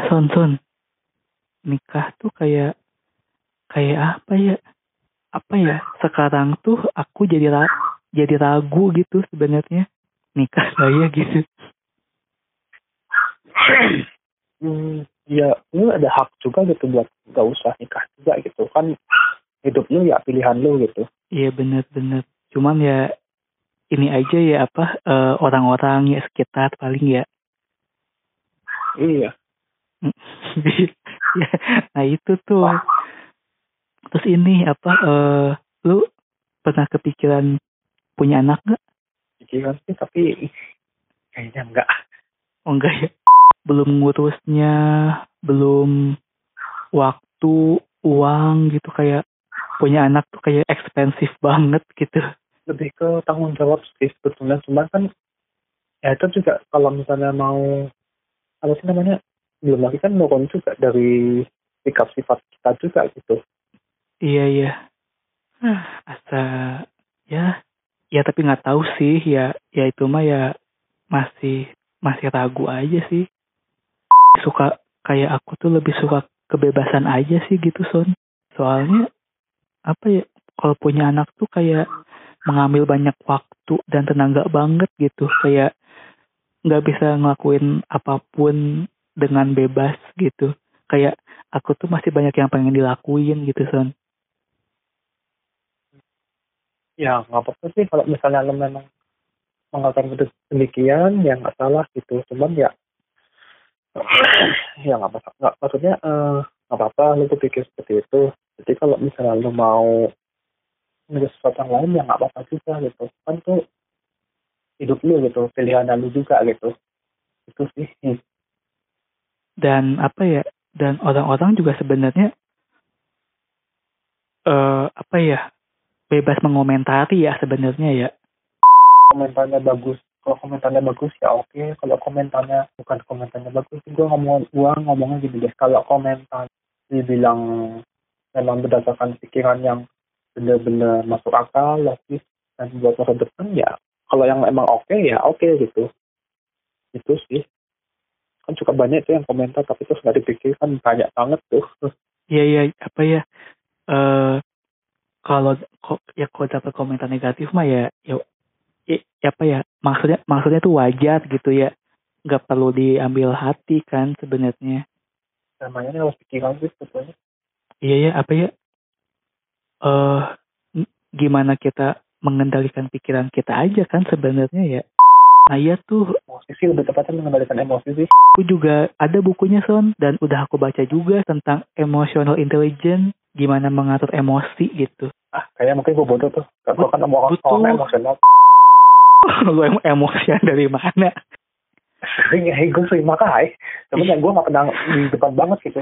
eh son son nikah tuh kayak kayak apa ya? Apa ya? Sekarang tuh aku jadi ra jadi ragu gitu sebenarnya. Nikah saya gitu. Hmm, ya lu ada hak juga gitu buat gak usah nikah juga gitu. Kan hidup lu ya pilihan lu gitu. Iya bener-bener cuman ya ini aja ya apa eh, orang-orang ya sekitar paling ya. Iya. Ya, nah itu tuh. Terus ini apa eh lu pernah kepikiran punya anak gak? pikiran sih tapi kayaknya enggak Oh enggak ya? Belum ngurusnya belum waktu uang gitu kayak punya anak tuh kayak ekspensif banget gitu. Lebih ke tanggung jawab sih sebetulnya. Cuman kan ya itu juga kalau misalnya mau apa sih namanya belum lagi kan nurun juga dari sikap sifat kita juga gitu. Iya iya. Hah, asa ya ya tapi nggak tahu sih. Ya ya itu mah ya masih masih ragu aja sih. Suka kayak aku tuh lebih suka kebebasan aja sih gitu son. Soalnya apa ya kalau punya anak tuh kayak mengambil banyak waktu dan tenaga banget gitu. Kayak nggak bisa ngelakuin apa pun dengan bebas gitu. Kayak aku tuh masih banyak yang pengen dilakuin gitu son. Ya nggak apa-apa sih. Kalau misalnya lo memang mengatakan itu demikian ya nggak salah gitu. Cuman ya ya nggak apa nggak maksudnya eh, nggak apa-apa. Lo berpikir seperti itu. Jadi kalau misalnya lo mau ngurus sesuatu yang lain ya nggak apa-apa juga gitu. Kan tuh hidup lu gitu. Pilihan lu juga gitu. Itu sih dan apa ya dan orang-orang juga sebenarnya eh apa ya bebas mengomentari ya sebenarnya ya. Komentarnya bagus. Kalau komentarnya bagus ya oke. Kalau komentarnya bukan komentarnya bagus gue ngomong gua ngomongnya gini deh. Kalau komentar dibilang memang berdasarkan pikiran yang benar-benar masuk akal logis dan buat masa depan ya kalau yang emang oke ya oke gitu. Itu sih kan juga banyak tuh yang komentar tapi terus nggak dipikirkan banyak banget tuh. Iya iya apa ya eh kalau kok ya kalau dapat komentar negatif mah ya ya, ya apa ya maksudnya maksudnya tuh wajar gitu ya nggak perlu diambil hati kan sebenarnya. Namanya harus pikiran sih sebetulnya iya ya apa ya eh gimana kita mengendalikan pikiran kita aja kan sebenarnya ya. Nah iya tuh sih lebih tepatnya mengendalikan emosi sih. Aku juga ada bukunya son dan udah aku baca juga tentang emotional intelligence gimana mengatur emosi gitu. Ah kayaknya mungkin gue bodoh tuh. Gue kan mau orang emosional. Lu em emosian dari mana? Sering ya gue sering makai sebenarnya gue gak pernah di depan banget gitu.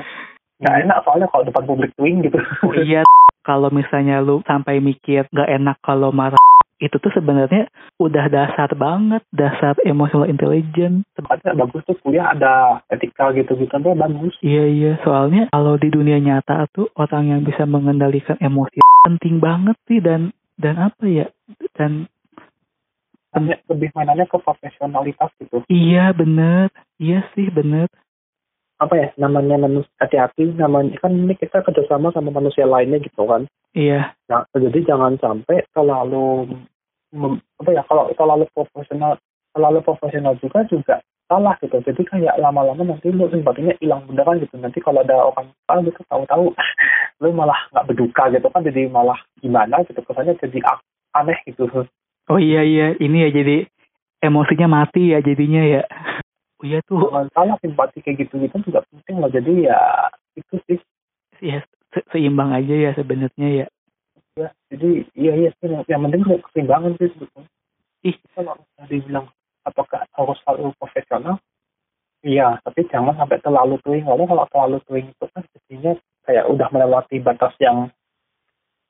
Nggak enak soalnya kalau depan publik twing gitu. Oh iya kalau misalnya lu sampai mikir gak enak kalau marah itu tuh sebenarnya udah dasar banget dasar emotional intelligence. Sebenarnya bagus tuh kuliah ada etika gitu-gitu tuh bagus. Iya iya, soalnya kalau di dunia nyata tuh orang yang bisa mengendalikan emosi penting banget sih. Dan dan apa ya? Dan lebih mainannya ke profesionalitas gitu. Iya bener, iya sih bener. Apa ya namanya manusia hati-hati namanya kan ini kita kerjasama sama manusia lainnya gitu kan. Iya, nah, jadi jangan sampai terlalu mem- apa ya kalau terlalu profesional terlalu profesional juga juga salah gitu. Jadi kayak lama-lama nanti lu simpatinya hilang beneran gitu. Nanti kalau ada orang ah gitu tahu-tahu lu malah nggak berduka gitu kan jadi malah gimana gitu. Kesannya jadi aneh gitu. Oh iya iya, ini ya jadi emosinya mati ya jadinya ya. Iya tuh, salah simpati kayak gitu gitu juga penting loh jadi ya itu sih. Ya se- seimbang aja ya sebenarnya ya. ya jadi iya iya sih. Yang penting tuh keseimbangan sih sebetulnya. Ih. kalau dibilang apakah harus selalu profesional? Iya tapi jangan sampai terlalu twing karena kalau terlalu twing itu kan jadinya kayak udah melewati batas yang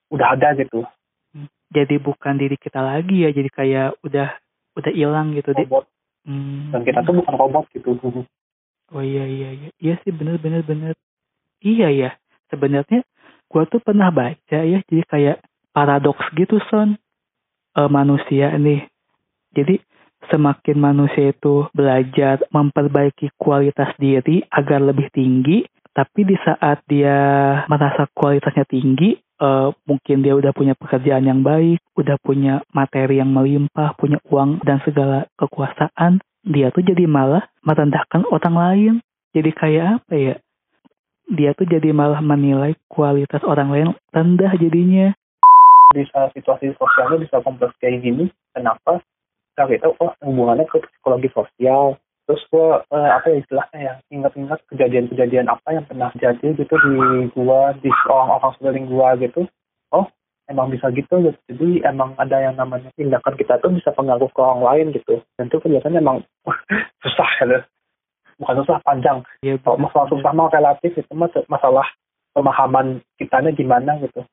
udah ada gitu. Jadi bukan diri kita lagi ya, jadi kayak udah udah hilang gitu deh. robot Hmm. dan kita tuh bukan robot gitu Oh iya iya iya. Iya sih bener bener bener. Iya ya. Sebenarnya gua tuh pernah baca ya jadi kayak paradoks gitu son Eh, manusia nih. Jadi semakin manusia itu belajar memperbaiki kualitas diri agar lebih tinggi, tapi di saat dia merasa kualitasnya tinggi, uh, mungkin dia udah punya pekerjaan yang baik, udah punya materi yang melimpah, punya uang dan segala kekuasaan, dia tuh jadi malah merendahkan orang lain. Jadi kayak apa ya? Dia tuh jadi malah menilai kualitas orang lain rendah jadinya. Bisa situasi sosialnya bisa kompleks kayak gini, kenapa? cari tahu oh hubungannya ke psikologi sosial terus gue eh, apa ya istilahnya ya ingat-ingat kejadian-kejadian apa yang pernah jadi gitu di gua di orang-orang sekeliling gua gitu. Oh emang bisa gitu gitu jadi emang ada yang namanya tindakan kita tuh bisa pengaruh ke orang lain gitu. Dan itu biasanya emang susah ya bukan susah panjang. Ya, masalah susah mah relatif itu masalah pemahaman kitanya gimana gitu